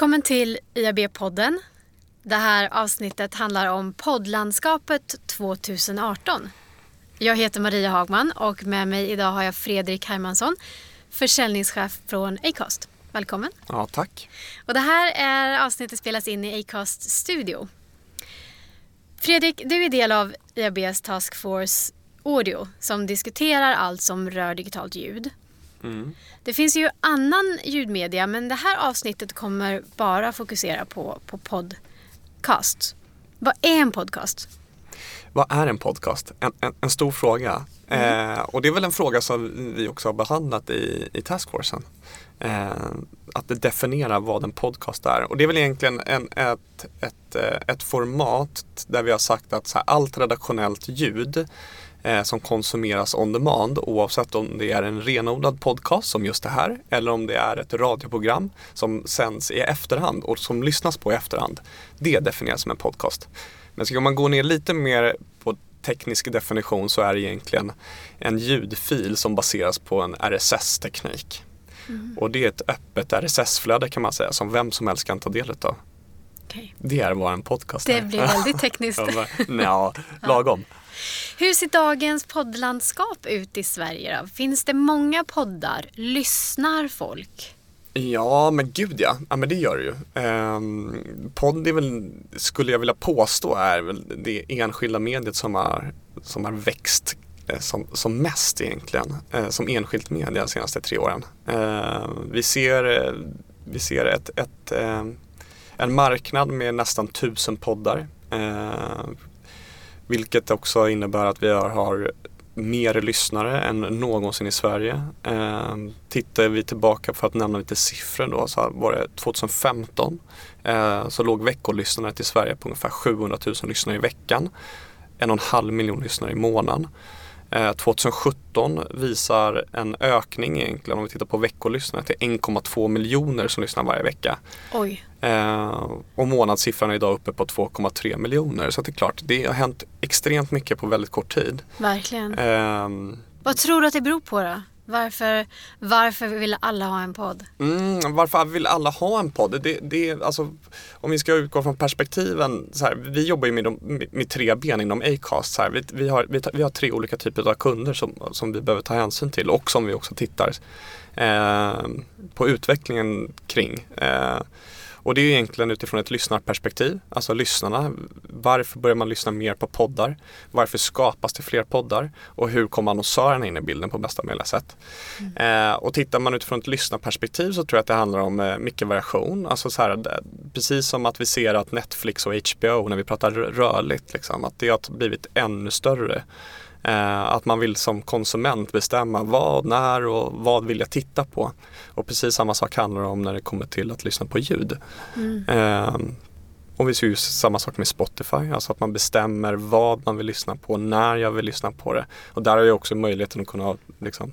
Välkommen till IAB-podden. Det här avsnittet handlar om poddlandskapet 2018. Jag heter Maria Hagman och med mig idag har jag Fredrik Hermansson, försäljningschef från Acast. Välkommen. Ja, tack. Och det här är avsnittet spelas in i Acast studio. Fredrik, du är del av IABs Task Force Audio som diskuterar allt som rör digitalt ljud. Mm. Det finns ju annan ljudmedia men det här avsnittet kommer bara fokusera på, på podcast. Vad är en podcast? Vad är en podcast? En, en, en stor fråga. Eh, och det är väl en fråga som vi också har behandlat i, i taskforcen. Eh, att definiera vad en podcast är. Och det är väl egentligen en, ett, ett, eh, ett format där vi har sagt att så här, allt redaktionellt ljud eh, som konsumeras on demand oavsett om det är en renodlad podcast som just det här eller om det är ett radioprogram som sänds i efterhand och som lyssnas på i efterhand. Det definieras som en podcast. Men ska man gå ner lite mer på teknisk definition så är det egentligen en ljudfil som baseras på en RSS-teknik. Mm. Och det är ett öppet RSS-flöde kan man säga som vem som helst kan ta del av. Okej. Det är vad en podcast Det är. blir väldigt tekniskt. Ja, lagom. Hur ser dagens poddlandskap ut i Sverige då? Finns det många poddar? Lyssnar folk? Ja, men gud ja. Ja, men det gör det ju. Ehm, podd är väl, skulle jag vilja påstå, är väl det enskilda mediet som har, som har växt eh, som, som mest egentligen, eh, som enskilt media de senaste tre åren. Eh, vi ser, eh, vi ser ett, ett, eh, en marknad med nästan tusen poddar. Ehm, vilket också innebär att vi har, mer lyssnare än någonsin i Sverige. Eh, tittar vi tillbaka för att nämna lite siffror då så var det 2015 eh, så låg veckolyssnare i Sverige på ungefär 700 000 lyssnare i veckan. En och en halv miljon lyssnare i månaden. Eh, 2017 visar en ökning egentligen om vi tittar på veckolyssnare till 1,2 miljoner som lyssnar varje vecka. Oj. Eh, och månadssiffran är idag uppe på 2,3 miljoner. Så det är klart, det har hänt extremt mycket på väldigt kort tid. Verkligen. Ehm, Vad tror du att det beror på då? Varför, varför vill alla ha en podd? Mm, varför vill alla ha en podd? Det, det, alltså, om vi ska utgå från perspektiven, så här, vi jobbar ju med, de, med, tre ben inom Acast. Så här, vi, vi, har, vi, vi har tre olika typer av kunder som, som vi behöver ta hänsyn till och som vi också tittar eh, på utvecklingen kring. Eh, och det är egentligen utifrån ett lyssnarperspektiv, alltså lyssnarna. Varför börjar man lyssna mer på poddar? Varför skapas det fler poddar? Och hur kommer annonsörerna in i bilden på bästa möjliga sätt? Eh, och tittar man utifrån ett lyssnarperspektiv så tror jag att det handlar om eh, mycket variation. Alltså så här, precis som att vi ser att Netflix och HBO, när vi pratar rö- rörligt, liksom, att det har blivit ännu större. Eh, att man vill som konsument bestämma vad, när och vad vill jag titta på. Och precis samma sak handlar det om när det kommer till att lyssna på ljud. Eh, och vi ser ju samma sak med Spotify, alltså att man bestämmer vad man vill lyssna på, när jag vill lyssna på det. Och där har jag också möjligheten att kunna liksom,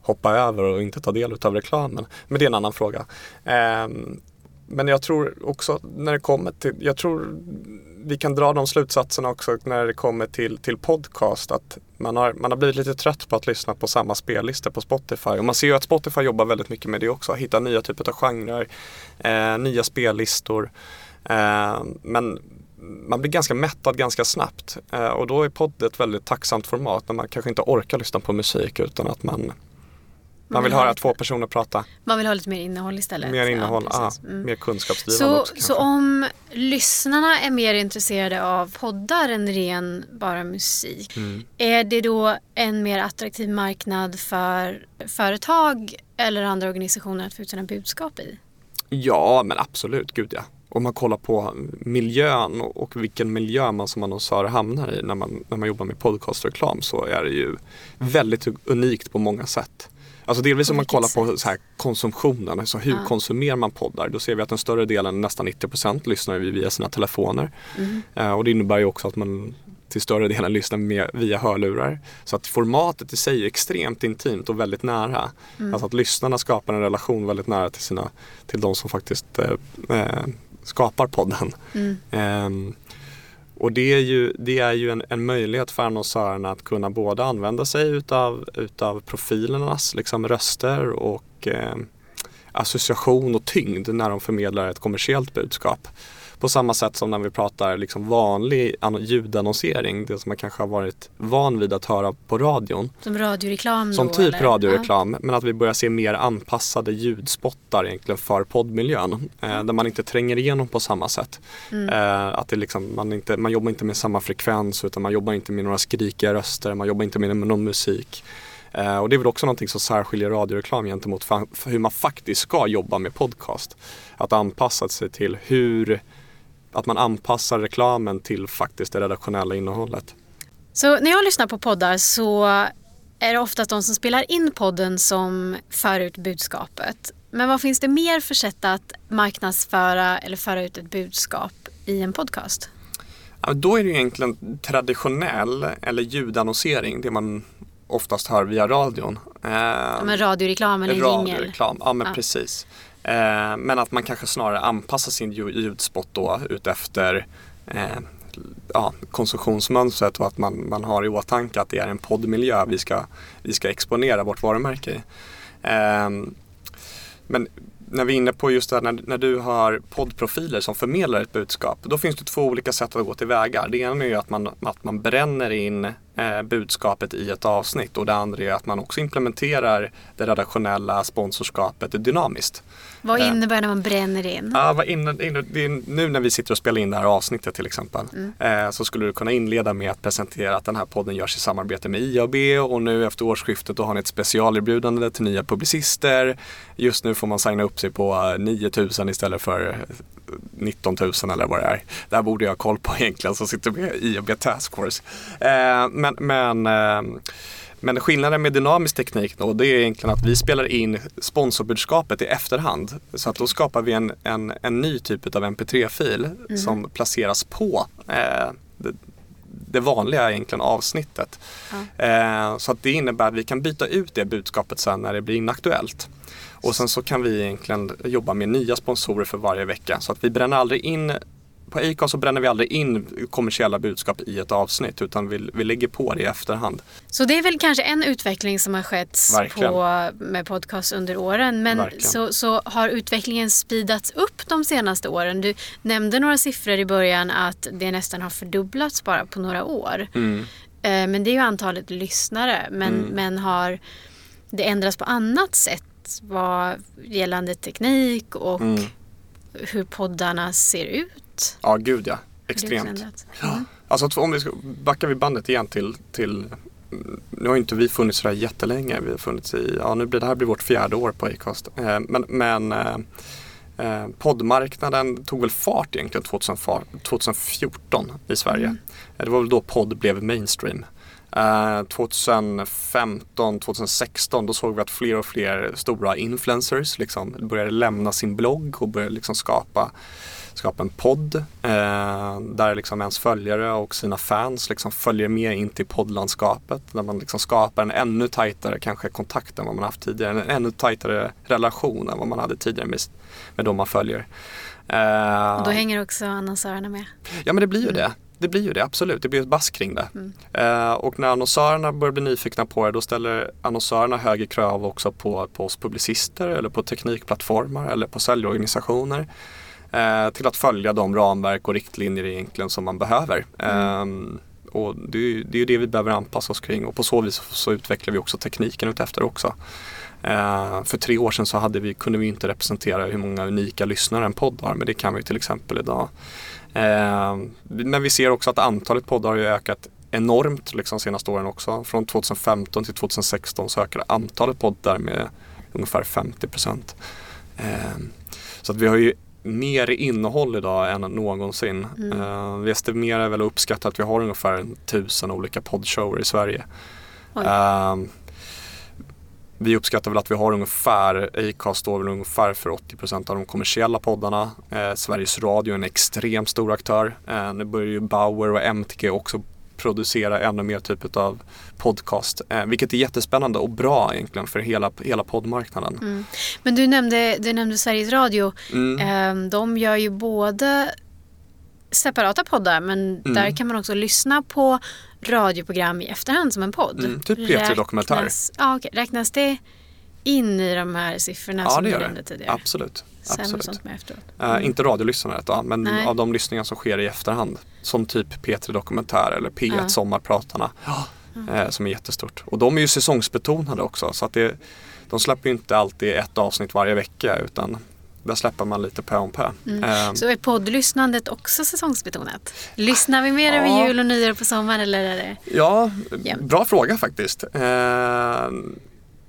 hoppa över och inte ta del av reklamen. Men det är en annan fråga. Ehm, men jag tror också när det kommer till, jag tror vi kan dra de slutsatserna också när det kommer till, till podcast att man har, man har blivit lite trött på att lyssna på samma spellistor på Spotify. Och man ser ju att Spotify jobbar väldigt mycket med det också, hitta nya typer av genrer, eh, nya spellistor. Eh, men man blir ganska mättad ganska snabbt eh, och då är podd ett väldigt tacksamt format när man kanske inte orkar lyssna på musik utan att man, man vill ha höra lite- två personer prata. Man vill ha lite mer innehåll istället. Mer innehåll, ja, precis. Mm. mer kunskapsdrivande Så, också så om lyssnarna är mer intresserade av poddar än ren bara musik, Mm. är det då en mer attraktiv marknad för företag eller andra organisationer att få ut sina budskap i? Ja, men absolut, gud ja. Om man kollar på miljön och och vilken miljö man som annonsör hamnar i när man, när man jobbar med podcastreklam så är det ju väldigt unikt på många sätt. Alltså delvis om man kollar på så här konsumtionen, alltså hur Ja. konsumerar man poddar? Då ser vi att den större delen, nästan 90% lyssnar vi via sina telefoner. Mm. Eh, och det innebär ju också att man till större delen lyssnar med, via hörlurar. Så att formatet i sig är extremt intimt och väldigt nära. Mm. Alltså att lyssnarna skapar en relation väldigt nära till, sina, till de som faktiskt eh, eh, skapar podden. Mm. Ehm, och det är ju, det är ju en, en möjlighet för annonsörerna att kunna både använda sig utav, utav profilernas liksom, röster och eh, association och tyngd när de förmedlar ett kommersiellt budskap. På samma sätt som när vi pratar liksom vanlig ljudannonsering, det som man kanske har varit van vid att höra på radion. Som radioreklam Som då, typ eller? radioreklam, men att vi börjar se mer anpassade ljudspottar egentligen för poddmiljön. Eh, där man inte tränger igenom på samma sätt. Mm. Eh, att det liksom, man, inte, man jobbar inte med samma frekvens utan man jobbar inte med några skrikiga röster, man jobbar inte med någon musik. Eh, och det är väl också någonting som särskiljer radioreklam gentemot hur man faktiskt ska jobba med podcast. Att anpassa sig till hur, att man anpassar reklamen till faktiskt det redaktionella innehållet. Så när jag lyssnar på poddar så är det oftast de som spelar in podden som för ut budskapet. Men vad finns det mer för sätt att marknadsföra eller föra ut ett budskap i en podcast? Ja, då är det egentligen traditionell eller ljudannonsering, det man oftast hör via radion. Ja, men radioreklam eller jingel? radioreklam, ja men Ja. precis. Eh, men att man kanske snarare anpassar sin ljudspot då utefter eh, ja, konsumtionsmönstret och att man, man har i åtanke att det är en poddmiljö vi ska, vi ska exponera vårt varumärke i. Eh, men när vi är inne på just det här, när, när du har poddprofiler som förmedlar ett budskap, då finns det två olika sätt att gå tillväga. Det ena är ju att man, att man bränner in eh, budskapet i ett avsnitt och det andra är att man också implementerar det redaktionella sponsorskapet dynamiskt. Vad Eh. innebär när man bränner in? Ja, vad det är, nu när vi sitter och spelar in det här avsnittet till exempel eh, så skulle du kunna inleda med att presentera att den här podden görs i samarbete med IAB och nu efter årsskiftet då har ni ett specialerbjudande till nya publicister. Just nu får man signa upp sig på eh, 9000 istället för eh, 19 000 eller vad det är. Det här borde jag ha koll på egentligen som sitter med i IAB Task Force. Eh, men men eh, men skillnaden med dynamisk teknik då, det är egentligen att vi spelar in sponsorbudskapet i efterhand. Så att då skapar vi en, en, en ny typ av mp3-fil som placeras på eh, det, vanliga egentligen avsnittet. Eh, så att det innebär att vi kan byta ut det budskapet sen när det blir inaktuellt. Och sen så kan vi egentligen jobba med nya sponsorer för varje vecka. Så att vi bränner aldrig in på Acast så bränner vi aldrig in kommersiella budskap i ett avsnitt utan vi, vi lägger på det i efterhand. Så det är väl kanske en utveckling som har skett Verkligen. på, med podcast under åren. Men Verkligen. så, så har utvecklingen speedats upp de senaste åren. Du nämnde några siffror i början att det nästan har fördubblats bara på några år. Mm. Eh, Men det är ju antalet lyssnare. Men, men har det ändrats på annat sätt vad gällande teknik och Mm. hur poddarna ser ut? Ja, gud ja. Extremt. Ja. Alltså om vi ska, backar vi bandet igen till, till nu har inte vi funnits sådär jättelänge. Vi har funnits i, ja nu blir det här blir vårt fjärde år på Acast. Eh, men men eh, eh, poddmarknaden tog väl fart egentligen 2000, 2014 i Sverige. Eh, Det var väl då podd blev mainstream. Eh, 2015, 2016 då såg vi att fler och fler stora influencers liksom började lämna sin blogg och började liksom skapa skapa en podd eh, där liksom ens följare och sina fans liksom följer med in till poddlandskapet. Där man liksom skapar en ännu tajtare kanske kontakt än vad man haft tidigare. En ännu tajtare relation än vad man hade tidigare med, med de man följer. Eh, Och då hänger också annonsörerna med. Ja men det blir ju det. Det blir ju det, absolut. Det blir ett bass kring det. Mm. Eh, och när annonsörerna börjar bli nyfikna på det då ställer annonsörerna högre krav också på, på oss publicister eller på teknikplattformar eller på säljorganisationer. Eh, till att följa de ramverk och riktlinjer egentligen som man behöver. Eh, och det är det, är det vi behöver anpassa oss kring och på så vis så utvecklar vi också tekniken utefter också. Eh, för tre år sedan så hade vi, kunde vi inte representera hur många unika lyssnare en podd har men det kan vi till exempel idag. Eh, men vi ser också att antalet poddar har ökat enormt liksom senaste åren också. Från 2015 till 2016 så ökade antalet poddar med ungefär 50 procent. Eh, så att vi har ju mer innehåll idag än någonsin. Eh, vi estimerar väl och uppskattar att vi har ungefär en tusen olika poddshower i Sverige. Eh, vi uppskattar väl att vi har ungefär, Acast står väl ungefär för 80% av de kommersiella poddarna. Eh, Sveriges Radio är en extremt stor aktör. Nu börjar ju Bauer och MTG också producera ännu mer typ av podcast. Eh, vilket är jättespännande och bra egentligen för hela, hela poddmarknaden. Mm. Men du nämnde, du nämnde Sveriges Radio. Mm. Ehm, De gör ju både separata poddar men Mm. där kan man också lyssna på radioprogram i efterhand som en podd. Mm, typ P3 Dokumentär. Ja, okej. Räknas det in i de här siffrorna Ja, som det du gör nämnde det. tidigare? Absolut. Sen Absolut. sånt med efteråt. Eh, inte radiolyssnandet då, men Nej. av de lyssningar som sker i efterhand. Som typ P3 Dokumentär eller P1 Ja. Sommarpratarna. Eh, som är jättestort. Och de är ju säsongsbetonade också. Så att det, de släpper ju inte alltid ett avsnitt varje vecka utan där släpper man lite pö om pö. Eh, Så är poddlyssnandet också säsongsbetonat? Lyssnar vi mer Ja. över jul och nyår på sommaren eller är det? Ja, Jämt. bra fråga faktiskt. Eh,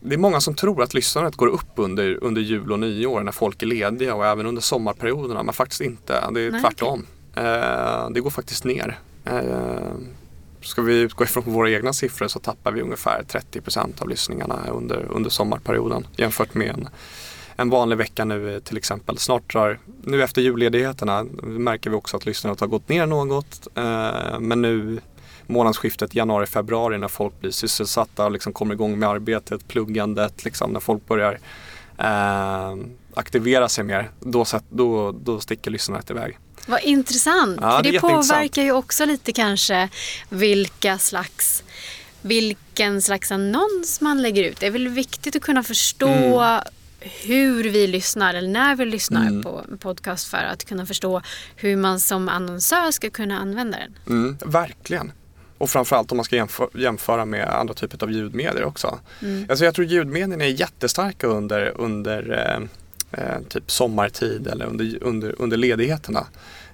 det är många som tror att lyssnandet går upp under, under jul och nyår när folk är lediga och även under sommarperioderna. Men faktiskt inte. Det är Nej, tvärtom. Eh, det går faktiskt ner. Eh, ska vi utgå ifrån våra egna siffror så tappar vi ungefär 30% av lyssningarna under, under sommarperioden jämfört med en, en vanlig vecka nu eh, till exempel. Snart drar, nu efter julledigheterna märker vi också att lyssnandet har gått ner något. Eh, men nu månadsskiftet januari-februari när folk blir sysselsatta och liksom kommer igång med arbetet, pluggandet, liksom, när folk börjar eh, aktivera sig mer, då, då, då sticker lyssnandet iväg. Vad intressant! Ja, För det det påverkar ju också lite kanske vilka slags vilken slags annons man lägger ut. Det är väl viktigt att kunna förstå hur vi lyssnar eller när vi lyssnar Mm. på en podcast för att kunna förstå hur man som annonsör ska kunna använda den. Mm, verkligen. Och framförallt om man ska jämföra, jämföra med andra typer av ljudmedier också. Alltså jag tror ljudmedierna är jättestarka under, under eh, eh, typ sommartid eller under, under, under ledigheterna.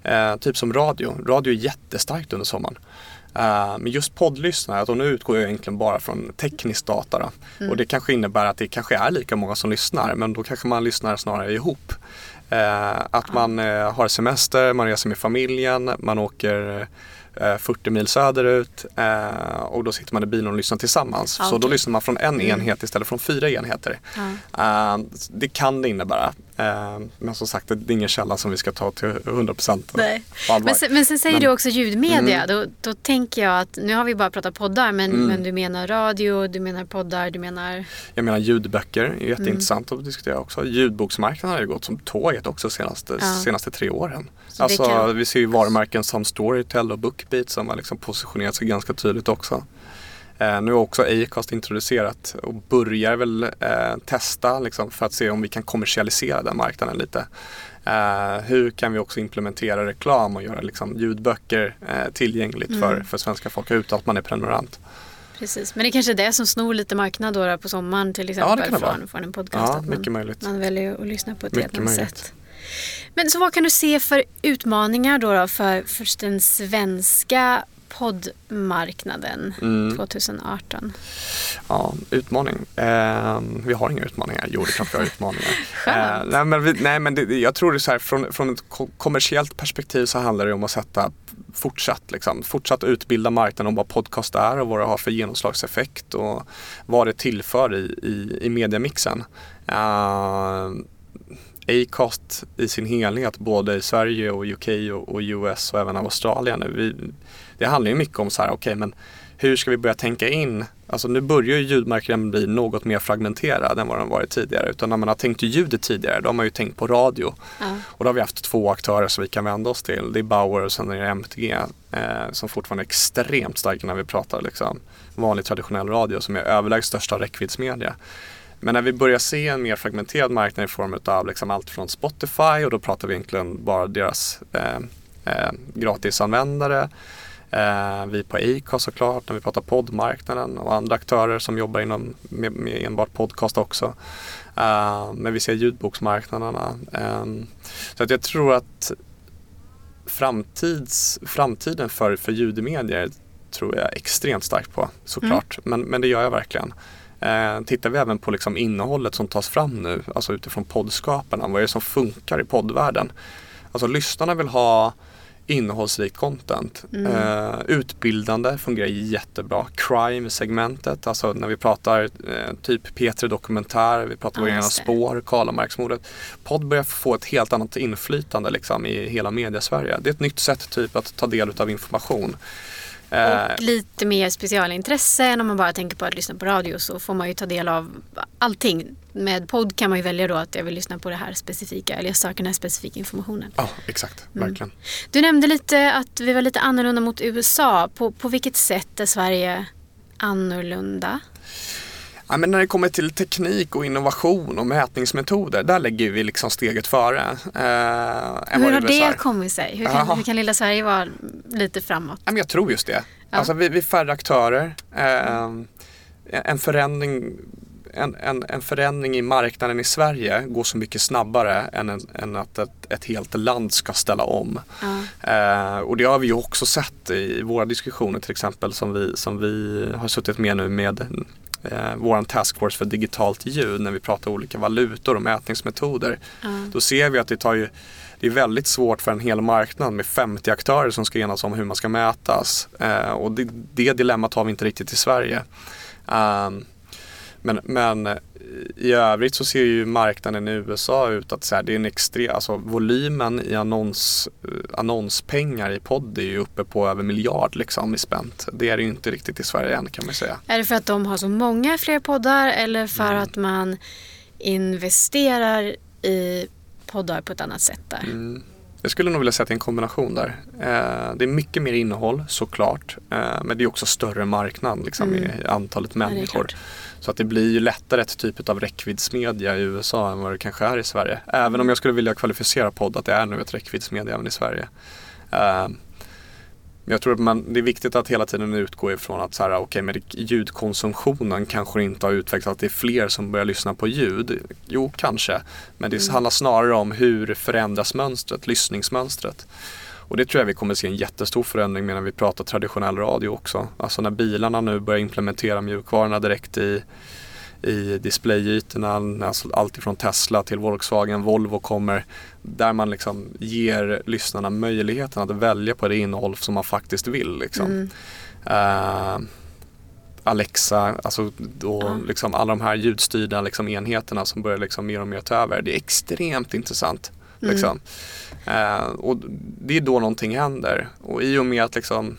Eh, typ som radio. Radio är jättestarkt under sommaren. Eh, men just poddlyssnare, och nu utgår jag egentligen bara från teknisk data. Då. Och det kanske innebär att det kanske är lika många som lyssnar men då kanske man lyssnar snarare ihop. Eh, att man har semester, man reser med familjen, man åker 40 mil söderut eh, och då sitter man i bilen och lyssnar tillsammans. Ja, Så då lyssnar man från en enhet istället från fyra enheter. Ja. Eh, det kan det innebära. Eh, men som sagt, det är ingen källa som vi ska ta till 100% Nej. på allvar. Men sen, men sen säger Men- du också ljudmedia. Då, då tänker jag att, nu har vi bara pratat poddar, men, Mm. men du menar radio, du menar poddar, du menar... Jag menar ljudböcker är Mm. jätteintressant att diskutera också. Ljudboksmarknaden har ju gått som tåget också senaste, Ja. senaste tre åren. Så Alltså kan- vi ser ju varumärken som Storytel och Bookbeat som har liksom positionerat sig ganska tydligt också. Eh, nu har också Acast introducerat och börjar väl eh, testa liksom, för att se om vi kan kommersialisera den marknaden lite. Eh, hur kan vi också implementera reklam och göra liksom, ljudböcker eh, tillgängligt Mm. för, för svenska folk utan att man är prenumerant. Precis. Men det kanske är det som snor lite marknad då, då på sommaren till Ja, exempel vara. från, från en podcast. Ja, att man, mycket möjligt. man väljer att lyssna på ett Mycket annat möjligt. sätt. Men så vad kan du se för utmaningar då, då för, för den svenska poddmarknaden Mm. 2018? Ja, utmaning. Eh, vi har inga utmaningar. Jo, det är klart vi har utmaningar. Eh, nej, men, vi, nej, men det, jag tror det är så här, från, från ett ko- kommersiellt perspektiv så handlar det om att sätta fortsatt, liksom, fortsatt utbilda marknaden om vad podcast är och vad det har för genomslagseffekt och vad det tillför i, i, i mediamixen. Eh, Acast i sin helhet, både i Sverige och UK och, och US och även Australien. Vi, det handlar ju mycket om så här, okej men hur ska vi börja tänka in, alltså nu börjar ju ljudmarknaden bli något mer fragmenterad än vad den varit tidigare. Utan när man har tänkt ljudet tidigare, då har man ju tänkt på radio. Ja. Och då har vi haft två aktörer som vi kan vända oss till. Det är Bauer och sen är det MTG eh, som fortfarande är extremt starka när vi pratar liksom, vanlig traditionell radio som är överlägset största räckviddsmedia. Men när vi börjar se en mer fragmenterad marknad i form av liksom allt från Spotify och då pratar vi egentligen bara deras eh, eh, gratisanvändare. Eh, vi på Acast såklart när vi pratar poddmarknaden och andra aktörer som jobbar inom med, med enbart podcast också. Eh, men vi ser ljudboksmarknaderna. Eh, så att jag tror att framtids, framtiden för, för ljudmedier tror jag extremt starkt på såklart. Men, men det gör jag verkligen. Eh, tittar vi även på liksom innehållet som tas fram nu, alltså utifrån poddskaparna, vad är det som funkar i poddvärlden? Alltså lyssnarna vill ha innehållsrikt content. Eh, utbildande fungerar jättebra. Crime-segmentet, alltså när vi pratar eh, typ P3 Dokumentär, vi pratar just det. spår, Karlamarksmordet. Podd börjar få ett helt annat inflytande liksom, i hela media-Sverige. Det är ett nytt sätt typ att ta del av information. Eh, Och lite mer specialintresse än om man bara tänker på att lyssna på radio så får man ju ta del av allting. Med podd kan man ju välja då att jag vill lyssna på det här specifika eller jag söker den här specifika informationen. Ja, exakt. Mm. Verkligen. Du nämnde lite att vi var lite annorlunda mot USA. På, på vilket sätt är Sverige annorlunda? Ja, men när det kommer till teknik och innovation och mätningsmetoder, där lägger vi liksom steget före. Eh, hur har det kommit sig? Hur kan, hur kan lilla Sverige vara lite framåt? Ja, men jag tror just det. Ja. Alltså, vi, vi är färre aktörer. Eh, en förändring en, en, en, förändring i marknaden i Sverige går så mycket snabbare än, en, än att ett, ett, helt land ska ställa om. Mm. Eh, och det har vi ju också sett i våra diskussioner till exempel som vi, som vi har suttit med nu med eh, vår taskforce för digitalt ljud när vi pratar olika valutor och mätningsmetoder. Mm. Då ser vi att det tar ju det är väldigt svårt för en hel marknad med 50 aktörer som ska enas om hur man ska mätas. Eh, och det, det dilemmat har vi inte riktigt i Sverige. Um, men, men eh, i övrigt så ser ju marknaden i USA ut att så här, det är en extrem, alltså volymen i annons, eh, annonspengar i podd är ju uppe på över miljard liksom i spänt. Det är det ju inte riktigt i Sverige än kan man säga. Är det för att de har så många fler poddar eller för mm. att man investerar i poddar på ett annat sätt där? Mm. Jag skulle nog vilja säga att det är en kombination där. Eh, det är mycket mer innehåll såklart. Eh, men det är också större marknad liksom, mm. i antalet människor. Så att det blir ju lättare ett typ av räckviddsmedia i USA än vad det kanske är i Sverige. Även om jag skulle vilja kvalificera podd att det är nu ett räckviddsmedia även i Sverige. Uh, jag tror att man, det är viktigt att hela tiden utgå ifrån att så här, okay, med ljudkonsumtionen kanske inte har utvecklats, att det är fler som börjar lyssna på ljud. Jo, kanske. Men det mm. handlar snarare om hur förändras mönstret, lyssningsmönstret. Och det tror jag vi kommer se en jättestor förändring med när vi pratar traditionell radio också. Alltså när bilarna nu börjar implementera mjukvarorna direkt i, i displayytorna, alltså allt ifrån Tesla till Volkswagen, Volvo kommer där man liksom ger lyssnarna möjligheten att välja på det innehåll som man faktiskt vill. Liksom. Mm. Uh, Alexa, alltså då ja. liksom alla de här ljudstyrda liksom enheterna som börjar liksom mer och mer ta över. Det är extremt intressant. Mm. Liksom. Eh, och det är då någonting händer. Och i och med att liksom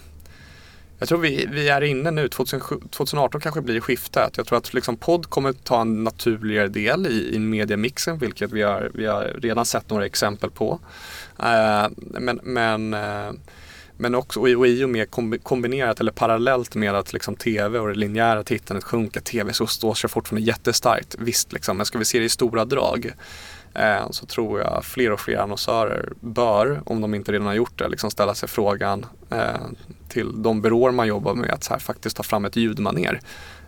jag tror vi, vi är inne nu, 2018 kanske blir skiftet. Jag tror att liksom podd kommer ta en naturligare del i, i mediamixen, vilket vi har, vi har redan sett några exempel på. Eh, men, men, eh, men också och i och med kombinerat eller parallellt med att liksom tv och det linjära tittandet sjunker, tv så står sig fortfarande jättestarkt. Visst, liksom, men ska vi se det i stora drag Eh, så tror jag fler och fler annonsörer bör, om de inte redan har gjort det, liksom ställa sig frågan eh, till de byråer man jobbar med att här, faktiskt ta fram ett ljudmaner.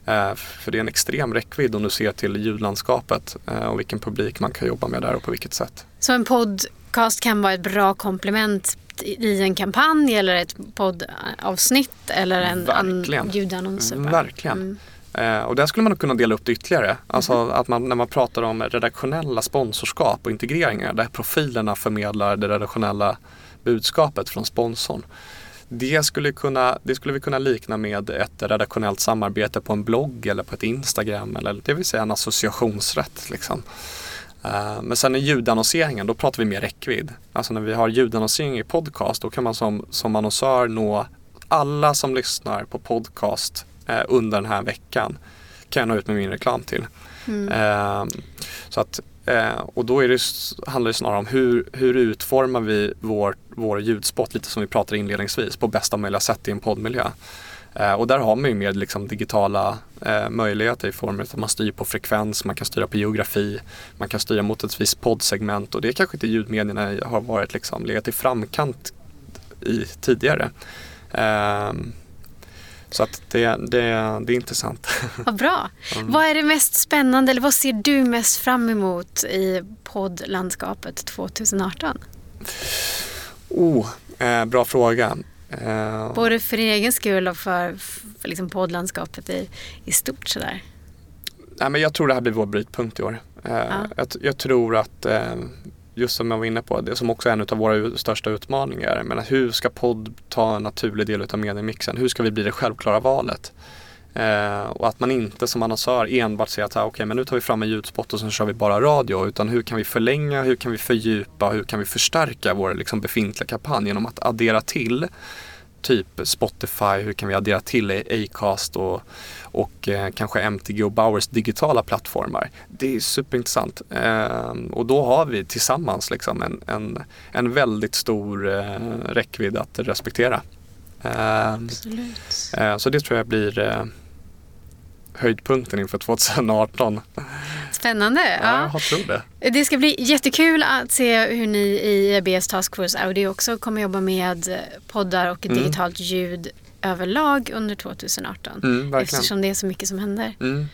Eh, för det är en extrem räckvidd om du ser till ljudlandskapet och vilken publik man kan jobba med där och på vilket sätt. Så en podcast kan vara ett bra komplement i en kampanj eller ett poddavsnitt eller en Verkligen. ljudannons? Verkligen. Mm. Eh, och där skulle man kunna dela upp det ytterligare. Alltså mm. att man, när man pratar om redaktionella sponsorskap och integreringar där profilerna förmedlar det redaktionella budskapet från sponsorn. Det skulle, kunna, det skulle vi kunna likna med ett redaktionellt samarbete på en blogg eller på ett Instagram, eller det vill säga en associationsrätt. Liksom. Uh, men sen i ljudannonseringen, då pratar vi mer räckvidd. Alltså när vi har ljudannonsering i podcast, då kan man som, som annonsör nå alla som lyssnar på podcast eh, under den här veckan kan jag nå ut med min reklam till. Mm. Eh, så att, eh, och då är det, handlar det snarare om hur, hur utformar vi vår, vår ljudspot, lite som vi pratade inledningsvis, på bästa möjliga sätt i en poddmiljö. Eh, och där har man ju mer liksom digitala eh, möjligheter i form av att man styr på frekvens, man kan styra på geografi, man kan styra mot ett visst poddsegment och det kanske inte ljudmedierna har varit liksom legat i framkant i tidigare. Eh, så att det, det, det är intressant. Vad bra. Mm. Vad är det mest spännande eller vad ser du mest fram emot i poddlandskapet 2018? Oh, eh, bra fråga. Eh, Både för din egen skull och för, för liksom poddlandskapet i, i stort sådär. Nej, men jag tror det här blir vår brytpunkt i år. Eh, ja. jag, jag, tror att eh, just som jag var inne på, det som också är en av våra största utmaningar. Men hur ska podd ta en naturlig del av mediemixen? Hur ska vi bli det självklara valet? Eh, och att man inte som annonsör enbart säger att ah, okay, men nu tar vi fram en ljudspot och sen kör vi bara radio. Utan hur kan vi förlänga, hur kan vi fördjupa, hur kan vi förstärka vår liksom, befintliga kampanj genom att addera till typ Spotify, hur kan vi addera till Acast och, och eh, kanske MTG och Bowers digitala plattformar. Det är superintressant eh, och då har vi tillsammans liksom en, en, en väldigt stor eh, räckvidd att respektera. Absolut. Eh, så det tror jag blir eh, höjdpunkten inför 2018. Spännande. Ja, Ja. jag tror det. Det ska bli jättekul att se hur ni i IABs Task Force Audio också kommer jobba med poddar och Mm. digitalt ljud överlag under 2018. Mm. Eftersom det är så mycket som händer. Mm,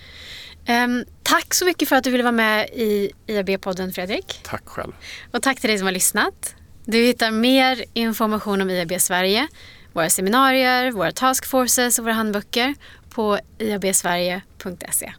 Ehm, tack så mycket för att du ville vara med i IAB-podden Fredrik. tack själv. Och tack till dig som har lyssnat. Du hittar mer information om IAB Sverige, våra seminarier, våra taskforces och våra handböcker på iabsverige.se.